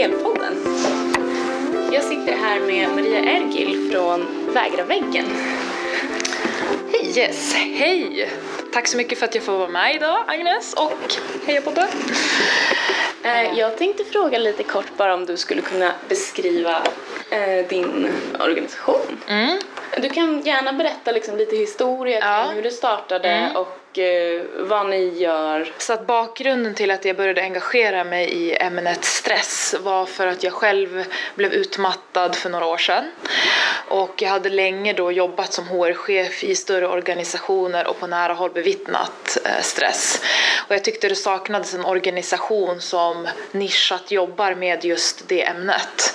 Helpodden. Jag sitter här med Maria Ergil från Vägra väggen. Hej Yes, hej! Tack så mycket för att jag får vara med idag Agnes och heja på det. Eh, Jag tänkte fråga lite kort bara om du skulle kunna beskriva eh, din organisation. Mm. Du kan gärna berätta liksom lite historia Ja. kring hur det startade Mm. och eh, vad ni gör. Så att bakgrunden till att jag började engagera mig i ämnet stress var för att jag själv blev utmattad för några år sedan. Och jag hade länge då jobbat som HR-chef i större organisationer och på nära håll bevittnat eh, stress. Och jag tyckte det saknades en organisation som nischat jobbar med just det ämnet.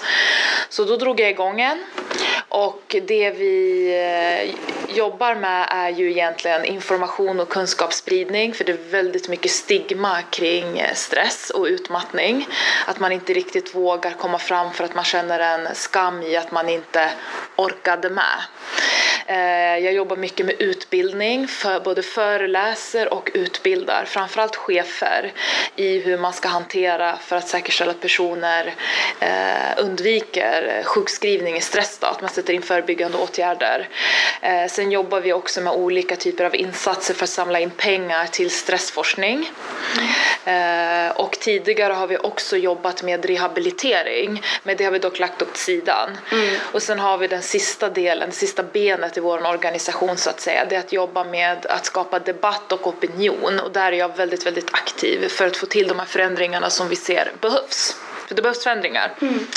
Så då drog jag igång en. Och det vi eh, jobbar med är ju egentligen information och kunskapsspridning för det är väldigt mycket stigma kring eh, stress och utmattning. Att man inte riktigt vågar komma fram för att man känner en skam i att man inte orkade med. Eh, Jag jobbar mycket med utbildning, för både föreläser och utbildar, framförallt chefer, i hur man ska hantera för att säkerställa att personer eh, undviker sjukskrivning i stress, då, att man sätter in förebyggande åtgärder. Eh, Sen jobbar vi också med olika typer av insatser för att samla in pengar till stressforskning. Och tidigare har vi också jobbat med rehabilitering, men det har vi dock lagt åt sidan. Och sen har vi den sista delen, det sista benet i vår organisation så att säga, det är att jobba med att skapa debatt och opinion. Och där är jag väldigt, väldigt aktiv för att få till de här förändringarna som vi ser behövs. För det behövs förändringar,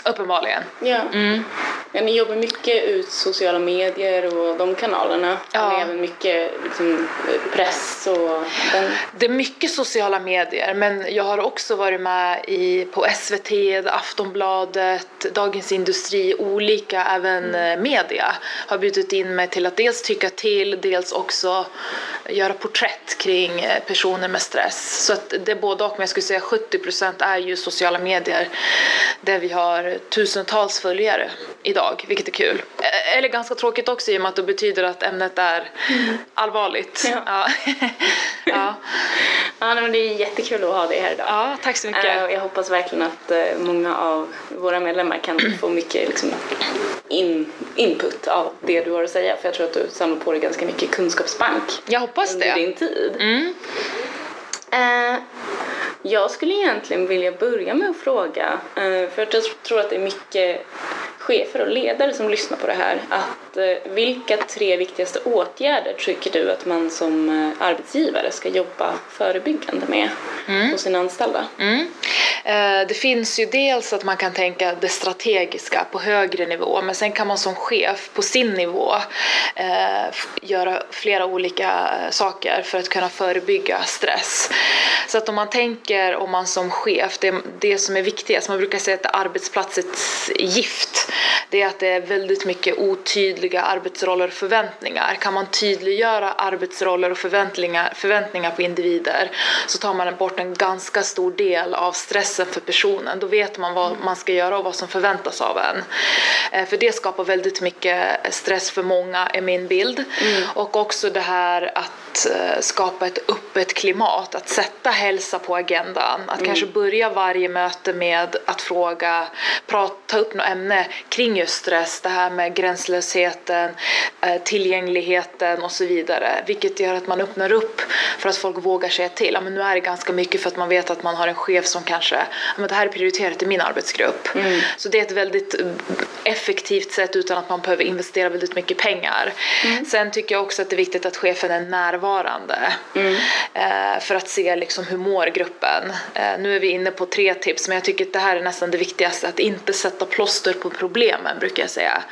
uppenbarligen. Ja. Mm. Ja, ni jobbar mycket ut sociala medier och de kanalerna. Ja. Och även mycket liksom, press och den. Det är mycket sociala medier, men jag har också varit med i, på SVT, Aftonbladet, Dagens Industri, olika även eh, media har bjudit in mig till att dels tycka till, dels också göra porträtt kring eh, personer med stress. Så att det är både och, men jag skulle säga 70% är ju sociala medier där vi har tusentals följare idag, vilket är kul. Eh, Eller ganska tråkigt också i och med att det betyder att ämnet är allvarligt. Ja. Ja. ja. Men det är jättekul att ha dig här idag. Ja, tack så mycket. Eh, jag hoppas verkligen att eh, många av våra medlemmar kan få mycket liksom, in, input av det du har att säga. För jag tror att du samlar på dig ganska mycket kunskapsbank Jag hoppas under det. din tid. Mm. Eh, jag skulle egentligen vilja börja med att fråga, eh, för jag tror att det är mycket chefer och ledare som lyssnar på det här, att eh, vilka tre viktigaste åtgärder tycker du att man som eh, arbetsgivare ska jobba förebyggande med hos sina anställda? Mm. Eh, Det finns ju dels att man kan tänka det strategiska på högre nivå men sen kan man som chef på sin nivå göra flera olika saker för att kunna förebygga stress. Så att om man tänker om man som chef, det, det som är viktigast, man brukar säga att arbetsplatsens gift, det är att det är väldigt mycket otydliga arbetsroller och förväntningar. Kan man tydliggöra arbetsroller och förväntningar, förväntningar på individer så tar man bort en ganska stor del av stressen för personen. Då vet man vad man ska göra och vad som förväntas av en. Eh, För det skapar väldigt mycket stress för många, är min bild. Och också det här att eh, skapa ett öppet klimat, att sätta hälsa på agendan. Att kanske börja varje möte med att fråga, prata, ta upp något ämne kring just stress, det här med gränslösheten, eh, tillgängligheten och så vidare. Vilket gör att man öppnar upp för att folk vågar säga till. Ja, men nu är det ganska mycket för att man vet att man har en chef som kanske, ja, men det här är prioriterat i min arbetsgrupp. Så det är ett väldigt eh, effektivt sätt utan att man behöver investera väldigt mycket pengar. Sen tycker jag också att det är viktigt att chefen är närvarande eh, för att se liksom hur mår gruppen. Eh, nu är vi inne på tre tips men jag tycker att det här är nästan det viktigaste, att inte sätta plåster på problemen brukar jag säga.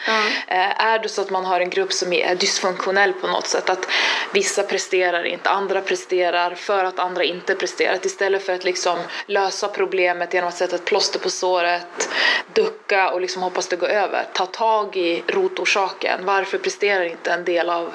Eh, är det så att man har en grupp som är dysfunktionell på något sätt, att vissa presterar inte, andra presterar för att andra inte presterar, att istället för att liksom lösa problemet genom att sätta ett plåster på såret, ducka och liksom hoppas det går över, ta tag i rotorsaken. Varför presterar inte en del av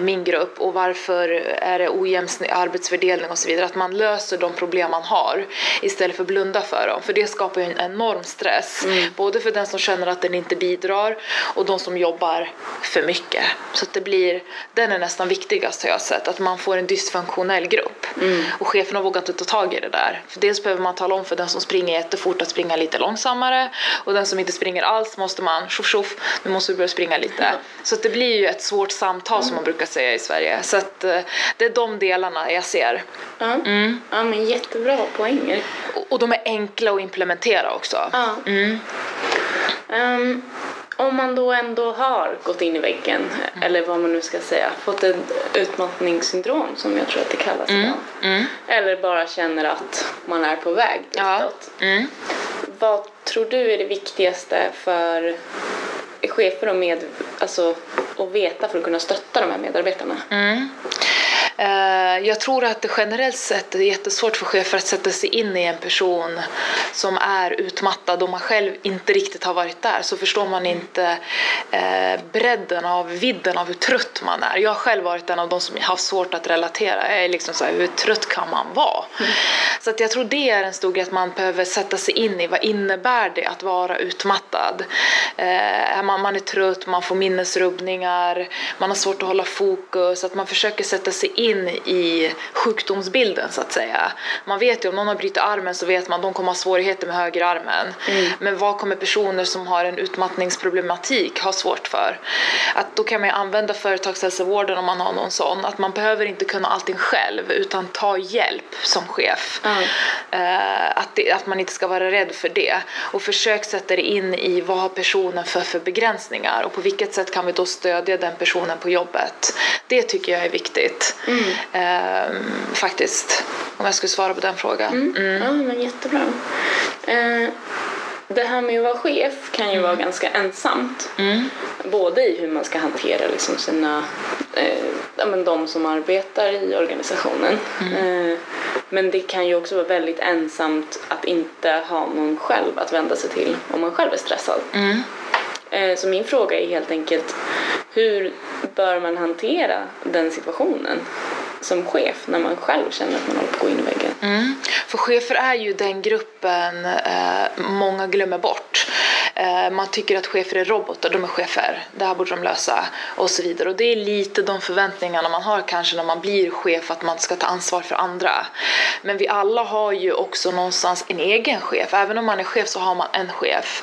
min grupp? Och varför varför är det ojämn arbetsfördelning och så vidare. Att man löser de problem man har istället för att blunda för dem. För det skapar ju en enorm stress. Mm. Både för den som känner att den inte bidrar och de som jobbar för mycket. Så det blir, den är nästan viktigast har jag sett, att man får en dysfunktionell grupp. Mm. Och cheferna vågar inte ta tag i det där. För dels behöver man tala om för den som springer jättefort att springa lite långsammare och den som inte springer alls måste man tjoff tjoff, nu måste du börja springa lite. Mm. Så att det blir ju ett svårt samtal som man brukar säga i Sverige. Så att eh, det är de delarna jag ser. Ja, mm. ja men jättebra poänger. Och, och de är enkla att implementera också. Ja. Mm. Um, om man då ändå har gått in i väggen, mm. eller vad man nu ska säga, fått ett utmattningssyndrom som jag tror att det kallas mm. idag. Mm. Eller bara känner att man är på väg ditåt. Ja. Mm. Vad tror du är det viktigaste för chefer och med, alltså, att veta för att kunna stötta de här medarbetarna? Mm. Eh, jag tror att det generellt sett är jättesvårt för chefer att sätta sig in i en person som är utmattad och man själv inte riktigt har varit där så förstår man inte eh, bredden av vidden av hur trött man är. Jag har själv varit en av de som har haft svårt att relatera. Jag är liksom så här, hur trött kan man vara? Mm. Så att jag tror det är en stor grej att man behöver sätta sig in i vad innebär det att vara utmattad? Eh, man, man är trött, man får minnesrubbningar, man har svårt att hålla fokus, att man försöker sätta sig in i sjukdomsbilden så att säga. Man vet ju om någon har brutit armen så vet man att de kommer ha svårigheter med högerarmen. Mm. Men vad kommer personer som har en utmattningsproblematik ha svårt för? Att då kan man ju använda företagshälsovården om man har någon sån. Att man behöver inte kunna allting själv utan ta hjälp som chef. Mm. Uh, att, det, att man inte ska vara rädd för det. Och försök sätta det in i vad har personen för, för begränsningar och på vilket sätt kan vi då stödja den personen på jobbet. Det tycker jag är viktigt. Mm. Uh, faktiskt. Om jag skulle svara på den frågan. Mm. Mm. Ja, men jättebra. Uh, det här med att vara chef kan ju mm. vara ganska ensamt. Mm. Både i hur man ska hantera liksom sina, eh, men de som arbetar i organisationen. Mm. Eh, men det kan ju också vara väldigt ensamt att inte ha någon själv att vända sig till om man själv är stressad. Mm. Eh, så min fråga är helt enkelt hur bör man hantera den situationen? som chef när man själv känner att man håller på att gå in i väggen. Mm. För chefer är ju den gruppen eh, många glömmer bort. Eh, man tycker att chefer är robotar, de är chefer, det här borde de lösa och så vidare. Och det är lite de förväntningarna man har kanske när man blir chef, att man ska ta ansvar för andra. Men vi alla har ju också någonstans en egen chef, även om man är chef så har man en chef.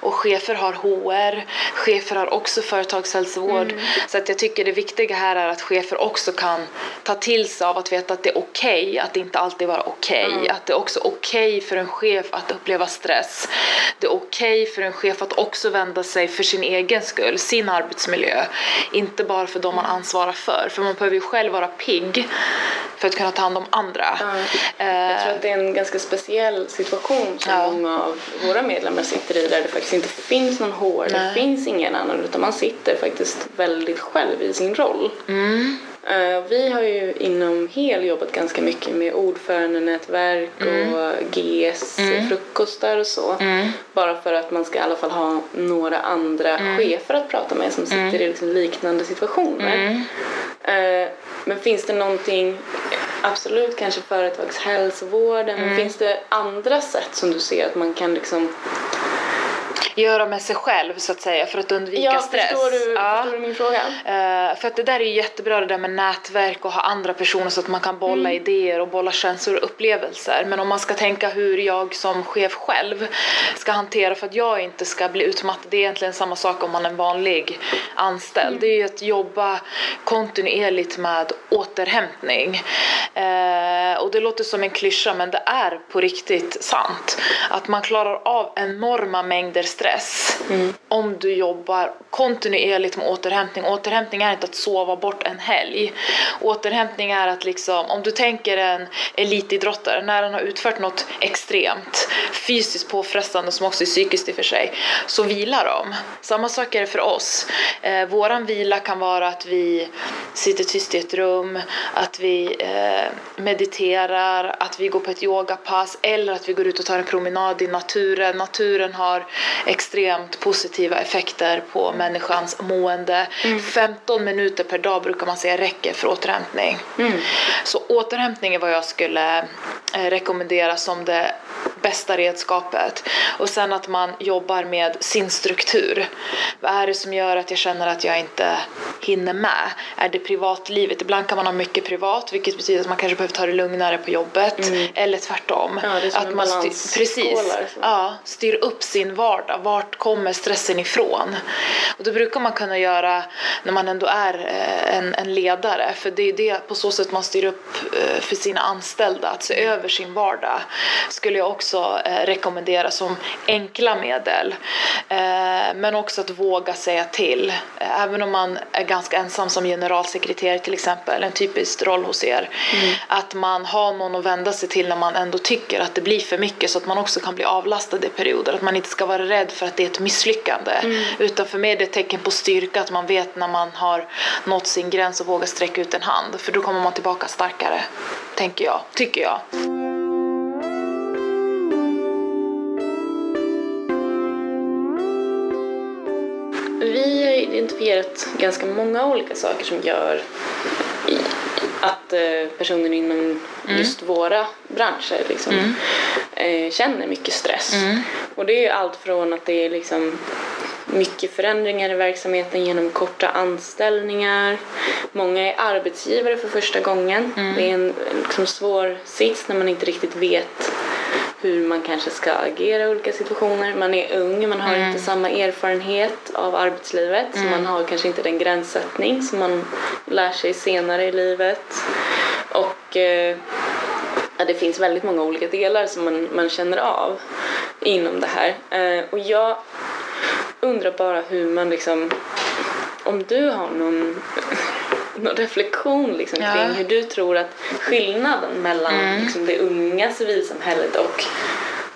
Och chefer har HR, chefer har också företagshälsovård. Mm. Så att jag tycker det viktiga här är att chefer också kan ta till sig av att veta att det är okej okay, att inte alltid vara okej. Okay. Mm. Att det är också okej okay för en chef att uppleva stress. Det är okej för en chef att också vända sig för sin egen skull, sin arbetsmiljö. Inte bara för de man ansvarar för. För man behöver ju själv vara pigg för att kunna ta hand om andra. Mm. Jag tror att det är en ganska speciell situation som ja. många av våra medlemmar sitter i där det faktiskt inte finns någon HR, det finns ingen annan utan man sitter faktiskt väldigt själv i sin roll. Mm. Uh, vi har ju inom HEL jobbat ganska mycket med ordförandenätverk mm. och GS mm. frukostar och så. Mm. Bara för att man ska i alla fall ha några andra mm. chefer att prata med som sitter mm. i liksom liknande situationer. Uh, men finns det någonting, absolut kanske företagshälsovården, men finns det andra sätt som du ser att man kan liksom göra med sig själv så att säga för att undvika ja, stress. Förstår du, ja, förstår du min fråga? Uh, för att det där är ju jättebra det där med nätverk och ha andra personer så att man kan bolla mm. idéer och bolla känslor och upplevelser. Men om man ska tänka hur jag som chef själv ska hantera för att jag inte ska bli utmattad. Det är egentligen samma sak om man är en vanlig anställd. Mm. Det är ju att jobba kontinuerligt med återhämtning. Uh, och det låter som en klyscha men det är på riktigt sant. Att man klarar av enorma mängder stress stress mm. om du jobbar kontinuerligt med återhämtning. Återhämtning är inte att sova bort en helg. Återhämtning är att liksom, om du tänker en elitidrottare, när den har utfört något extremt, fysiskt påfrestande som också är psykiskt i och för sig, så vilar de. Samma sak är det för oss. Eh, våran vila kan vara att vi sitter tyst i ett rum, att vi eh, mediterar, att vi går på ett yogapass eller att vi går ut och tar en promenad i naturen. Naturen har extremt positiva effekter på människans mående. 15 minuter per dag brukar man säga räcker för återhämtning. Så återhämtning är vad jag skulle eh, rekommendera som det bästa redskapet. Och sen att man jobbar med sin struktur. Vad är det som gör att jag känner att jag inte hinner med? Är det privatlivet? Ibland kan man ha mycket privat vilket betyder att man kanske behöver ta det lugnare på jobbet. Eller tvärtom. Ja, det är som att en man styr, precis, ja, styr upp sin vardag. Vart kommer stressen ifrån? Och det brukar man kunna göra när man ändå är eh, en, en ledare. För det är det på så sätt man styr upp eh, för sina anställda. Att se över sin vardag skulle jag också eh, rekommendera som enkla medel. Eh, Men också att våga säga till. Eh, Även om man är ganska ensam som generalsekreterare till exempel, en typisk roll hos er. Att man har någon att vända sig till när man ändå tycker att det blir för mycket så att man också kan bli avlastad i perioder. Att man inte ska vara rädd för att det är ett misslyckande. Utan för mig är det ett tecken på styrka att man vet när man har nått sin gräns och vågar sträcka ut en hand. För då kommer man tillbaka starkare, tänker jag. Tycker jag. Identifierat ganska många olika saker som gör att eh, personer inom just våra branscher liksom, eh, känner mycket stress. Och det är allt från att det är liksom mycket förändringar i verksamheten genom korta anställningar. Många är arbetsgivare för första gången. Det är en liksom, svår sits när man inte riktigt vet hur man kanske ska agera i olika situationer. Man är ung, man har inte samma erfarenhet av arbetslivet så man har kanske inte den gränssättning som man lär sig senare i livet. Och eh, ja, det finns väldigt många olika delar som man, man känner av inom det här. Eh, och jag undrar bara hur man liksom, om du har någon någon reflektion liksom, Ja. kring hur du tror att skillnaden mellan liksom, det unga civilsamhället och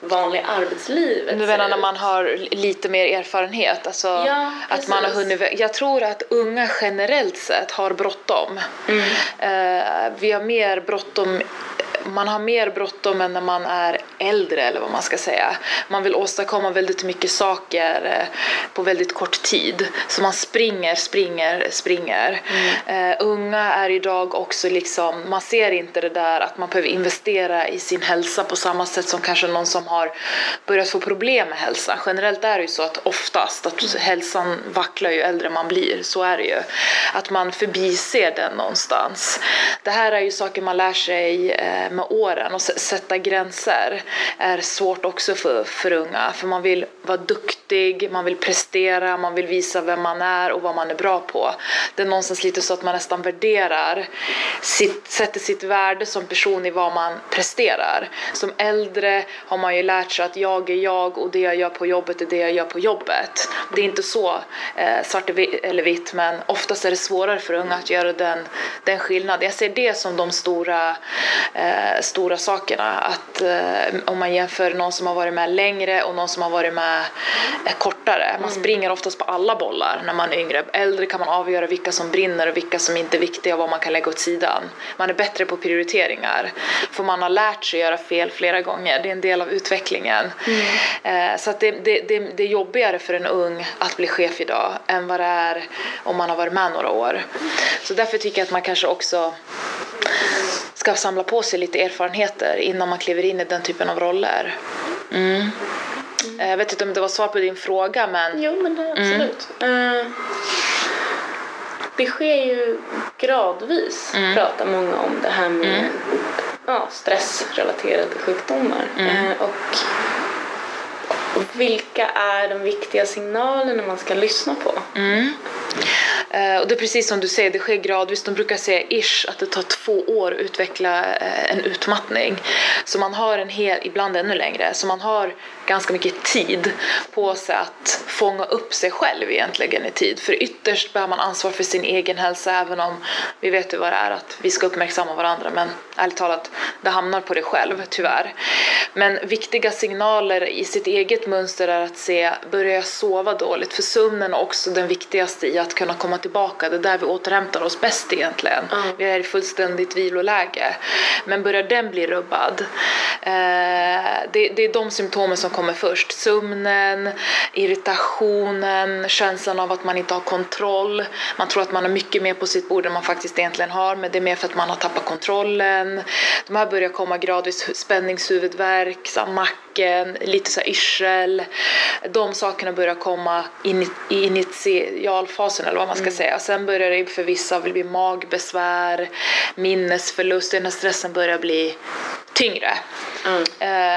vanliga arbetslivet Du menar när man har lite mer erfarenhet? Alltså Ja, att man har hunnit, jag tror att unga generellt sett har bråttom. Mm. Eh, vi har mer bråttom man har mer bråttom än när man är äldre eller vad man ska säga. Man vill åstadkomma väldigt mycket saker eh, på väldigt kort tid. Så man springer, springer, springer. Mm. Eh, unga är idag också liksom, man ser inte det där att man behöver investera i sin hälsa på samma sätt som kanske någon som har börjat få problem med hälsan. Generellt är det ju så att oftast att hälsan vacklar ju äldre man blir, så är det ju. Att man förbiser den någonstans. Det här är ju saker man lär sig eh, Eh, med åren och sätta gränser är svårt också för, för unga för man vill vara duktig, man vill prestera, man vill visa vem man är och vad man är bra på. Det är någonstans lite så att man nästan värderar, sitt, sätter sitt värde som person i vad man presterar. Som äldre har man ju lärt sig att jag är jag och det jag gör på jobbet är det jag gör på jobbet. Det är inte så eh, svart eller vitt men oftast är det svårare för unga att göra den, den skillnaden. Jag ser det som de stora, eh, stora sakerna. Att eh, om man jämför någon som har varit med längre och någon som har varit med eh, kortare. Man springer oftast på alla bollar när man är yngre. Äldre kan man avgöra vilka som brinner och vilka som inte är viktiga och vad man kan lägga åt sidan. Man är bättre på prioriteringar. För man har lärt sig göra fel flera gånger. Det är en del av utvecklingen. Eh, så att det, det, det, det är jobbigare för en ung att bli chef idag än vad det är om man har varit med några år. Så därför tycker jag att man kanske också ska samla på sig lite erfarenheter innan man kliver in i den typen av roller. Mm. Eh, Jag vet inte om det var svar på din fråga men Jo, men det, absolut. Eh, det sker ju gradvis, pratar många om det här med ja, stressrelaterade sjukdomar. Eh, och, och vilka är de viktiga signalerna man ska lyssna på? Eh, och det är precis som du säger, det sker gradvis. De brukar säga ish att det tar två år att utveckla eh, en utmattning. Så man har en hel, ibland ännu längre, så man har ganska mycket tid på sig att fånga upp sig själv egentligen i tid. För ytterst bär man ansvar för sin egen hälsa även om vi vet ju vad det är att vi ska uppmärksamma varandra men ärligt talat, det hamnar på dig själv tyvärr. Men viktiga signaler i sitt eget mönster är att se, börjar jag sova dåligt? För sömnen är också den viktigaste i att kunna komma tillbaka, det är där vi återhämtar oss bäst egentligen. Mm. Vi är i fullständigt viloläge. Men börjar den bli rubbad, eh, det, det är de symptomen som kommer först. Sömnen, irritationen, känslan av att man inte har kontroll. Man tror att man har mycket mer på sitt bord än man faktiskt egentligen har, men det är mer för att man har tappat kontrollen. De här börjar komma gradvis, spänningshuvudvärk, macken, lite så här yrsel. De sakerna börjar komma in i initialfasen eller vad man ska säga. Sen börjar det för vissa bli magbesvär, minnesförlust, den här stressen börjar bli tyngre. Mm.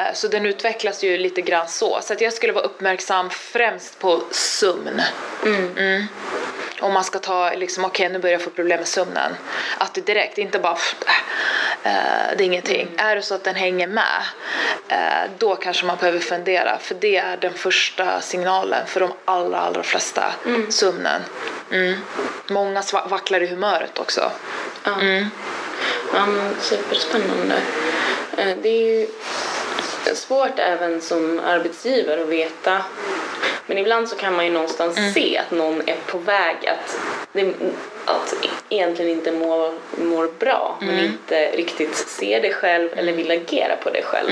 Eh, Så den utvecklas ju lite grann så. Så att jag skulle vara uppmärksam främst på sömn. Mm. Om man ska ta liksom, okej nu börjar jag få problem med sömnen. Att det direkt, inte bara äh, det är ingenting. Är det så att den hänger med, eh, då kanske man behöver fundera. För det är den första signalen för de allra, allra flesta. Sömnen. Mm. Många vacklar i humöret också. Ja. Mm. Ja, superspännande. Eh, Det är ju svårt även som arbetsgivare att veta. Men ibland så kan man ju någonstans Mm. se att någon är på väg att, att egentligen inte mår, mår bra men Mm. inte riktigt ser det själv eller vill agera på det själv.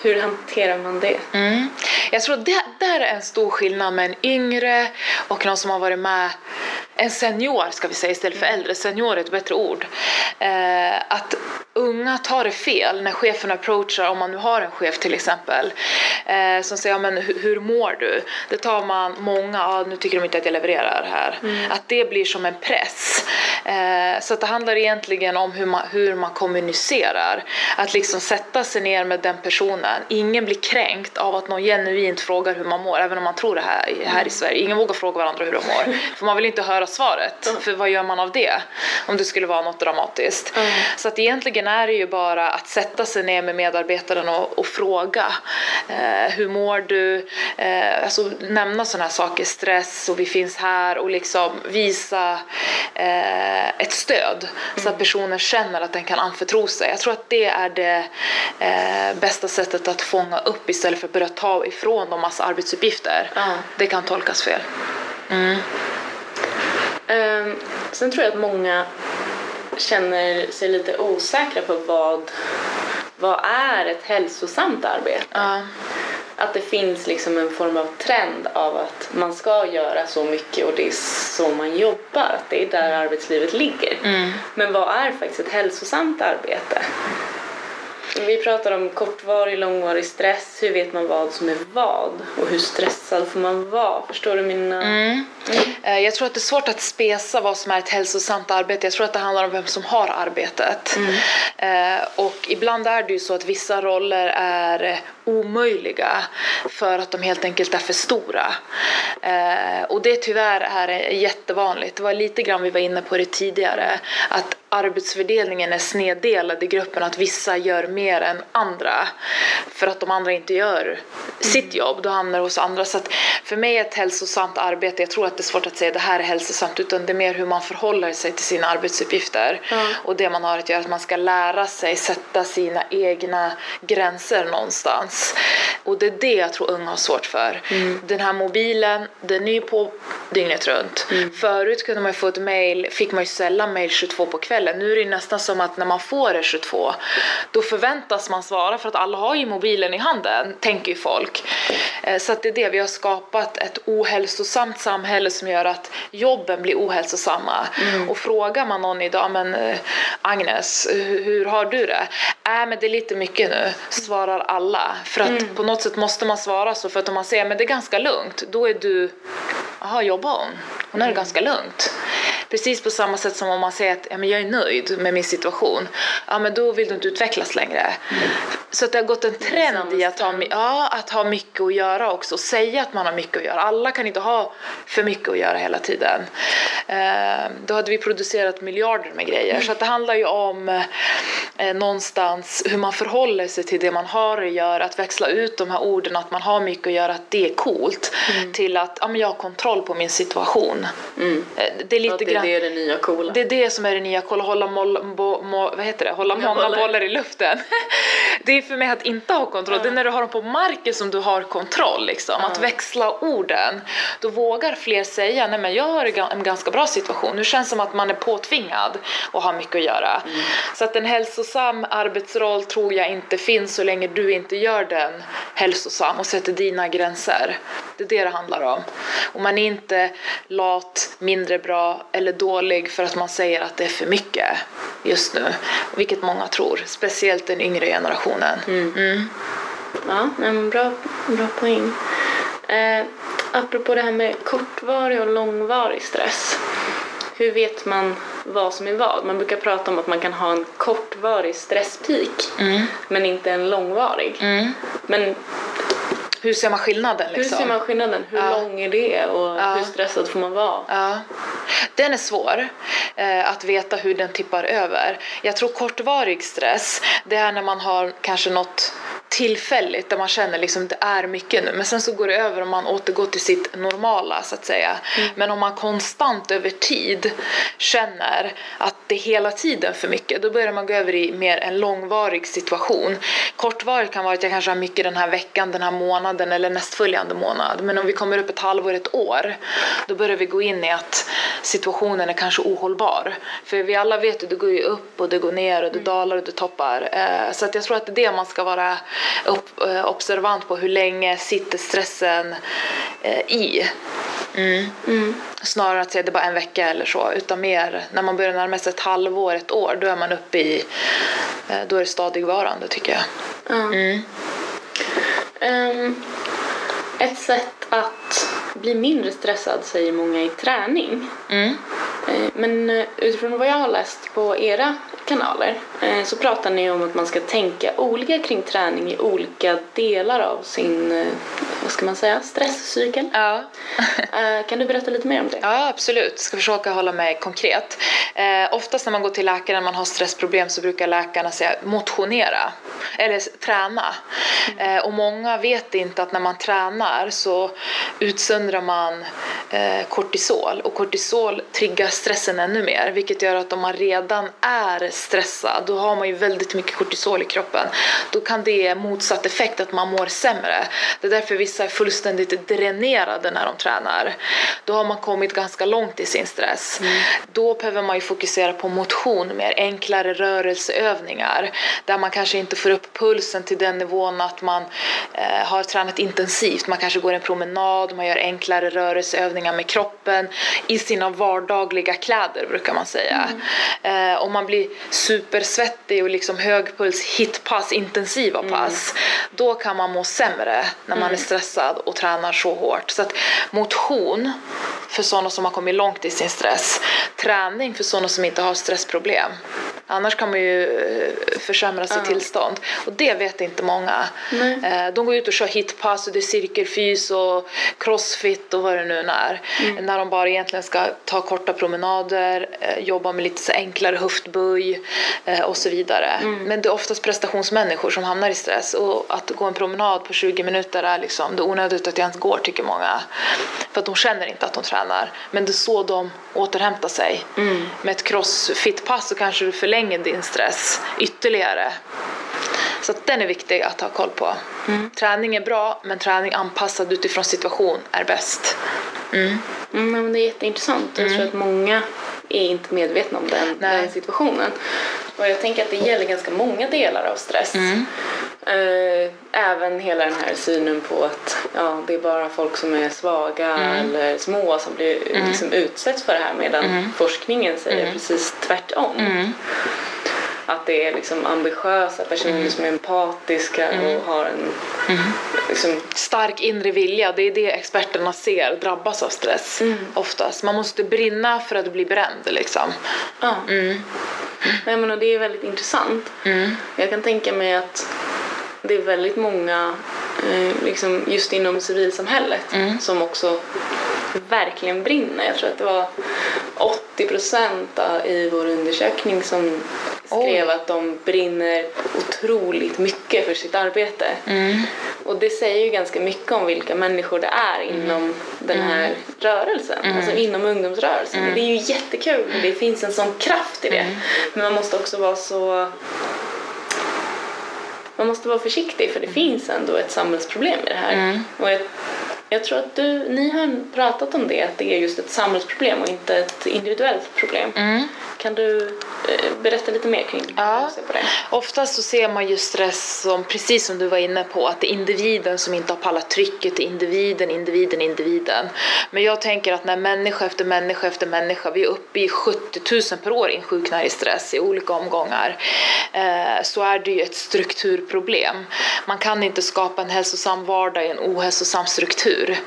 Hur hanterar man det? Mm. Jag tror det där är en stor skillnad med en yngre och någon som har varit med en senior ska vi säga istället för äldre. Senior är ett bättre ord. Eh, att unga tar det fel när chefen approachar, om man nu har en chef till exempel, eh, som säger men hur, hur mår du? Det tar man många, ah, nu tycker de inte att jag levererar här. Att det blir som en press. Eh, så att det handlar egentligen om hur man, hur man kommunicerar. Att liksom sätta sig ner med den personen. Ingen blir kränkt av att någon genuint frågar hur man mår, även om man tror det här, här i Sverige. Ingen vågar fråga varandra hur de mår. För man vill inte höra svaret. För vad gör man av det? Om det skulle vara något dramatiskt. Mm. Så att egentligen är det ju bara att sätta sig ner med medarbetaren och, och fråga. Eh, hur mår du? Eh, alltså nämna sådana här saker, stress och vi finns här och liksom visa eh, ett stöd så att personen känner att den kan anförtro sig. Jag tror att det är det eh, bästa sättet att fånga upp istället för att börja ta ifrån dem massa arbetsuppgifter. Det kan tolkas fel. Ehm, sen tror jag att många känner sig lite osäkra på vad, vad är ett hälsosamt arbete? Ja. Att det finns liksom en form av trend av att man ska göra så mycket och det är så man jobbar, att det är där arbetslivet ligger. Men vad är faktiskt ett hälsosamt arbete? Vi pratar om kortvarig, långvarig stress. Hur vet man vad som är vad? Och hur stressad får man vara? Förstår du mina... Eh, Jag tror att det är svårt att spesa vad som är ett hälsosamt arbete. Jag tror att det handlar om vem som har arbetet. Eh, Och ibland är det ju så att vissa roller är omöjliga för att de helt enkelt är för stora. Eh, Och det tyvärr är jättevanligt. Det var lite grann vi var inne på det tidigare. Att arbetsfördelningen är sneddelad i gruppen. Att vissa gör mer än andra. För att de andra inte gör sitt jobb. Då hamnar det hos andra. Så för mig är ett hälsosamt arbete, jag tror att det är svårt att säga det här är hälsosamt. Utan det är mer hur man förhåller sig till sina arbetsuppgifter. Ja. Och det man har att göra, att man ska lära sig sätta sina egna gränser någonstans. Och det är det jag tror unga har svårt för. Den här mobilen, den är ju på dygnet runt. Förut kunde man ju få ett mail, fick man ju sällan mail 22 på kvällen. Nu är det nästan som att när man får det 22, då förväntas man svara för att alla har ju mobilen i handen, tänker ju folk. Eh, Så att det är det, vi har skapat ett ohälsosamt samhälle som gör att jobben blir ohälsosamma. Och frågar man någon idag, men eh, Agnes, hur har du det? Äh, men det är lite mycket nu, svarar alla. För att på något sätt måste man svara så, för att om man säger men det är ganska lugnt, då är du, jaha jobbar hon? Hon är det ganska lugnt. Precis på samma sätt som om man säger att ja, men jag är nöjd med min situation, ja men då vill du inte utvecklas längre. Så att det har gått en trend i att ha, ja, att ha mycket att göra också, och säga att man har mycket att göra. Alla kan inte ha för mycket att göra hela tiden. Eh, då hade vi producerat miljarder med grejer. Så att det handlar ju om eh, någonstans hur man förhåller sig till det man har att göra, att växla ut de här orden att man har mycket att göra, att det är coolt, Mm. till att ja, men jag har kontroll på min situation. Eh, Det är lite Att det, grann... det är det nya coola. Det är det som är det nya, kolla, hålla, moll, bo, mo, vad heter det? hålla många bollar. bollar. i luften. det är för mig att inte ha kontroll, det är när du har dem på marken som du har kontroll. Liksom. Att växla orden. Då vågar fler säga, nej men jag har en ganska bra situation. Nu känns det som att man är påtvingad och har mycket att göra. Så att en hälsosam arbetsroll tror jag inte finns så länge du inte gör den hälsosam och sätter dina gränser. Det är det det handlar om. Och man är inte lat, mindre bra eller dålig för att man säger att det är för mycket just nu. Vilket många tror, speciellt den yngre generationen. Mm. Ja, men bra, bra poäng. Eh, apropå det här med kortvarig och långvarig stress. Hur vet man vad som är vad? Man brukar prata om att man kan ha en kortvarig stresspeak men inte en långvarig. Men Hur ser man skillnaden? hur Liksom? ser man skillnaden? Hur Ja. lång är det och Ja. hur stressad får man vara? Ja. Den är svår eh, att veta hur den tippar över. Jag tror kortvarig stress, det är när man har kanske något tillfälligt där man känner liksom det är mycket nu men sen så går det över och man återgår till sitt normala så att säga. Men om man konstant över tid känner att det är hela tiden för mycket då börjar man gå över i mer en långvarig situation. Kortvarigt kan vara att jag kanske har mycket den här veckan, den här månaden eller nästföljande månad men om vi kommer upp ett halvår, ett år då börjar vi gå in i att situationen är kanske ohållbar. För vi alla vet att det går ju upp och det går ner och det dalar och det toppar. Eh, Så att jag tror att det är det man ska vara eh, observant på. Hur länge sitter stressen eh, i? Mm. Snarare att säga det bara en vecka eller så. Utan mer när man börjar närma sig ett halvår, ett år, då är man uppe i, då är det stadigvarande tycker jag. Ja. Ehm, ett sätt att bli mindre stressad säger många i träning. Mm. Eh, Men eh, utifrån vad jag har läst på era kanaler eh, så pratar ni om att man ska tänka olika kring träning i olika delar av sin, vad ska man säga, stresscykel. Ja. Kan du berätta lite mer om det? Ja, absolut. Ska försöka hålla mig konkret. Oftast när man går till läkaren och man har stressproblem så brukar läkarna säga motionera eller träna. Eh, och många vet inte att när man tränar så utsöndrar man kortisol och kortisol triggar stressen ännu mer vilket gör att om man redan är stressad då har man ju väldigt mycket kortisol i kroppen. Då kan det ge motsatt effekt att man mår sämre. Det är därför vissa är fullständigt dränerade när de tränar. Då har man kommit ganska långt i sin stress. Då behöver man ju fokusera på motion, mer enklare rörelseövningar där man kanske inte får upp pulsen till den nivån att man eh, har tränat intensivt. Man kanske går en promenad, man gör enklare rörelseövningar med kroppen i sina vardagliga kläder brukar man säga. Eh, om man blir supersvettig och liksom hög puls, hitpass, intensiva pass, då kan man må sämre när man är stressad och tränar så hårt. Så att motion för sådana som har kommit långt i sin stress, träning för sådana som inte har stressproblem. Annars kan man ju eh, försämra sitt tillstånd. Och det vet inte många. Eh, De går ut och kör hitpass och det är cirkelfys och crossfit och vad det nu är. När de bara egentligen ska ta korta promenader, eh, jobba med lite så enklare höftböj och så vidare. Men det är oftast prestationsmänniskor som hamnar i stress och att gå en promenad på 20 minuter är liksom, det är onödigt att jag ens går tycker många. För att de känner inte att de tränar. Men det är så de återhämtar sig. Med ett crossfit-pass så kanske du förlänger din stress ytterligare. Så den är viktig att ha koll på. Träning är bra, men träning anpassad utifrån situation är bäst. Mm, men det är jätteintressant. Jag tror att många är inte medvetna om den, den situationen. Och jag tänker att det gäller ganska många delar av stress. Eh, även hela den här synen på att ja, det är bara folk som är svaga eller små som blir, liksom, utsätts för det här medan forskningen säger precis tvärtom. Att det är liksom ambitiösa personer som är empatiska och har en liksom, Stark inre vilja, det är det experterna ser drabbas av stress oftast. Man måste brinna för att bli bränd liksom. Ja. Nej, men och det är väldigt intressant. Jag kan tänka mig att det är väldigt många eh, liksom just inom civilsamhället som också verkligen brinner. Jag tror att det var 80 procent i vår undersökning som skrev Oj. att de brinner otroligt mycket för sitt arbete. Mm. Och det säger ju ganska mycket om vilka människor det är inom den här rörelsen, alltså inom ungdomsrörelsen. Och det är ju jättekul, det finns en sån kraft i det. Men man måste också vara så man måste vara försiktig för det finns ändå ett samhällsproblem i det här. Och jag, jag tror att du, ni har pratat om det, att det är just ett samhällsproblem och inte ett individuellt problem. Kan du eh, berätta lite mer kring hur Ja. du ser på det? Oftast så ser man ju stress som, precis som du var inne på, att det är individen som inte har pallat trycket, det är individen, individen, individen. Men jag tänker att när människa efter människa efter människa, vi är uppe i 70 000 per år insjuknar i stress i olika omgångar, eh, så är det ju ett strukturproblem. Man kan inte skapa en hälsosam vardag i en ohälsosam struktur.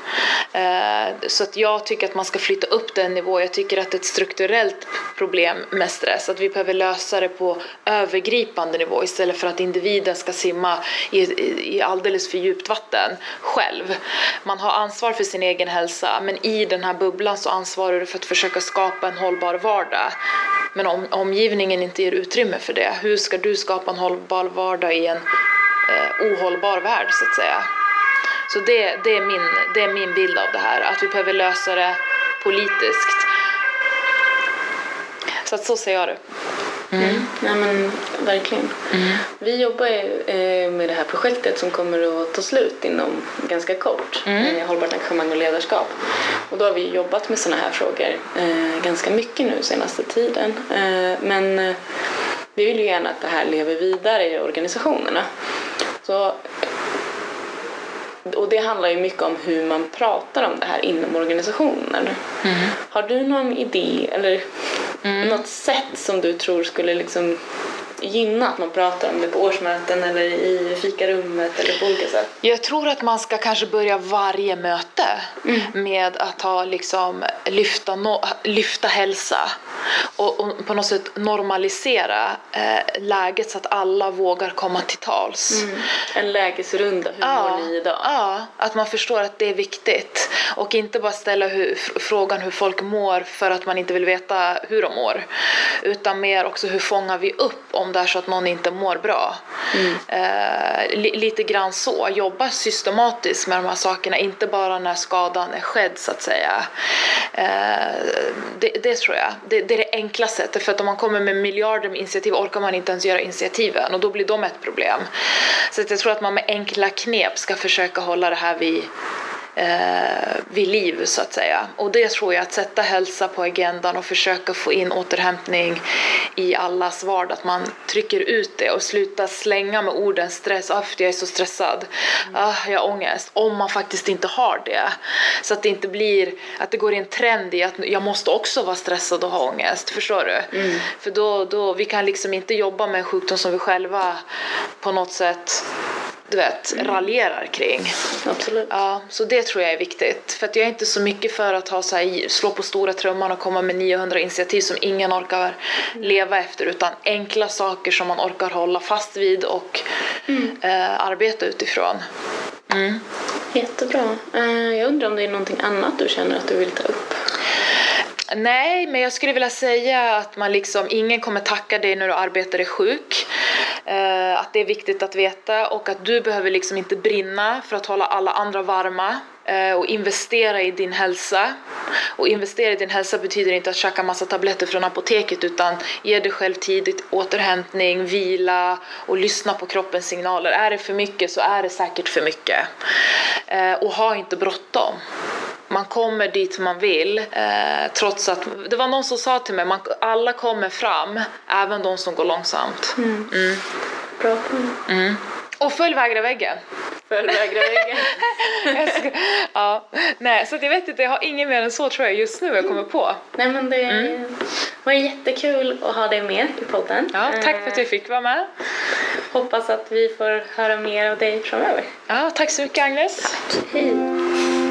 Eh, så att jag tycker att man ska flytta upp den nivån. Jag tycker att ett strukturellt problem med stress, att vi behöver lösa det på övergripande nivå istället för att individen ska simma i, i, i alldeles för djupt vatten själv. Man har ansvar för sin egen hälsa, men i den här bubblan så ansvarar du för att försöka skapa en hållbar vardag. Men om omgivningen inte ger utrymme för det, hur ska du skapa en hållbar vardag i en eh, ohållbar värld så att säga? Så det, det, är min, det är min bild av det här, att vi behöver lösa det politiskt. Så att så ser jag det. Mm. Ja, men verkligen. Vi jobbar ju eh, med det här projektet som kommer att ta slut inom ganska kort. Eh, hållbart engagemang och ledarskap. Och då har vi jobbat med sådana här frågor eh, ganska mycket nu senaste tiden. Eh, men eh, vi vill ju gärna att det här lever vidare i organisationerna. Så och det handlar ju mycket om hur man pratar om det här inom organisationen. Har du någon idé eller något sätt som du tror skulle liksom gynna att man pratar om det på årsmöten eller i fikarummet eller på olika sätt? Jag tror att man ska kanske börja varje möte med att ha liksom lyfta, no, lyfta hälsa och, och på något sätt normalisera eh, läget så att alla vågar komma till tals. En lägesrunda, hur mår ni idag? Ja, att man förstår att det är viktigt och inte bara ställa hur, fr- frågan hur folk mår för att man inte vill veta hur de mår utan mer också hur fångar vi upp om det är så att någon inte mår bra. Eh, li, lite grann så, jobba systematiskt med de här sakerna, inte bara när skadan är skedd så att säga. Eh, det, det tror jag, det, det är det enkla sättet för att om man kommer med miljarder med initiativ orkar man inte ens göra initiativen och då blir de ett problem. Så att jag tror att man med enkla knep ska försöka hålla det här vid eh, vid liv så att säga. Och det tror jag, att sätta hälsa på agendan och försöka få in återhämtning i allas vardag, att man trycker ut det och slutar slänga med orden stress, ah, jag är så stressad, ah, jag har ångest, om man faktiskt inte har det. Så att det inte blir, att det går i en trend i att jag måste också vara stressad och ha ångest, förstår du? För då, då, vi kan liksom inte jobba med en sjukdom som vi själva på något sätt du vet, raljerar kring. Absolut. Ja, så det tror jag är viktigt. För att jag är inte så mycket för att ha så här, slå på stora trumman och komma med 900 initiativ som ingen orkar leva efter utan enkla saker som man orkar hålla fast vid och eh, arbeta utifrån. Mm. Jättebra. Eh, jag undrar om det är någonting annat du känner att du vill ta upp? Nej, men jag skulle vilja säga att man liksom, ingen kommer tacka dig när du arbetar är sjuk. Eh, att det är viktigt att veta och att du behöver liksom inte brinna för att hålla alla andra varma eh, och investera i din hälsa. Och investera i din hälsa betyder inte att käka massa tabletter från apoteket utan ge dig själv tid, återhämtning, vila och lyssna på kroppens signaler. Är det för mycket så är det säkert för mycket. Eh, och ha inte bråttom. Man kommer dit man vill, eh, trots att... Det var någon som sa till mig, man, alla kommer fram, även de som går långsamt. Bra. Mm. Och följ vägra väggen. Följ vägra väggen. Ja. Nej, så att jag vet inte, jag har inget mer än så tror jag just nu jag kommer på. Nej men det var jättekul att ha dig med i podden. Ja, tack för att jag fick vara med. Eh, Hoppas att vi får höra mer av dig framöver. Ja, tack så mycket Agnes. Hej!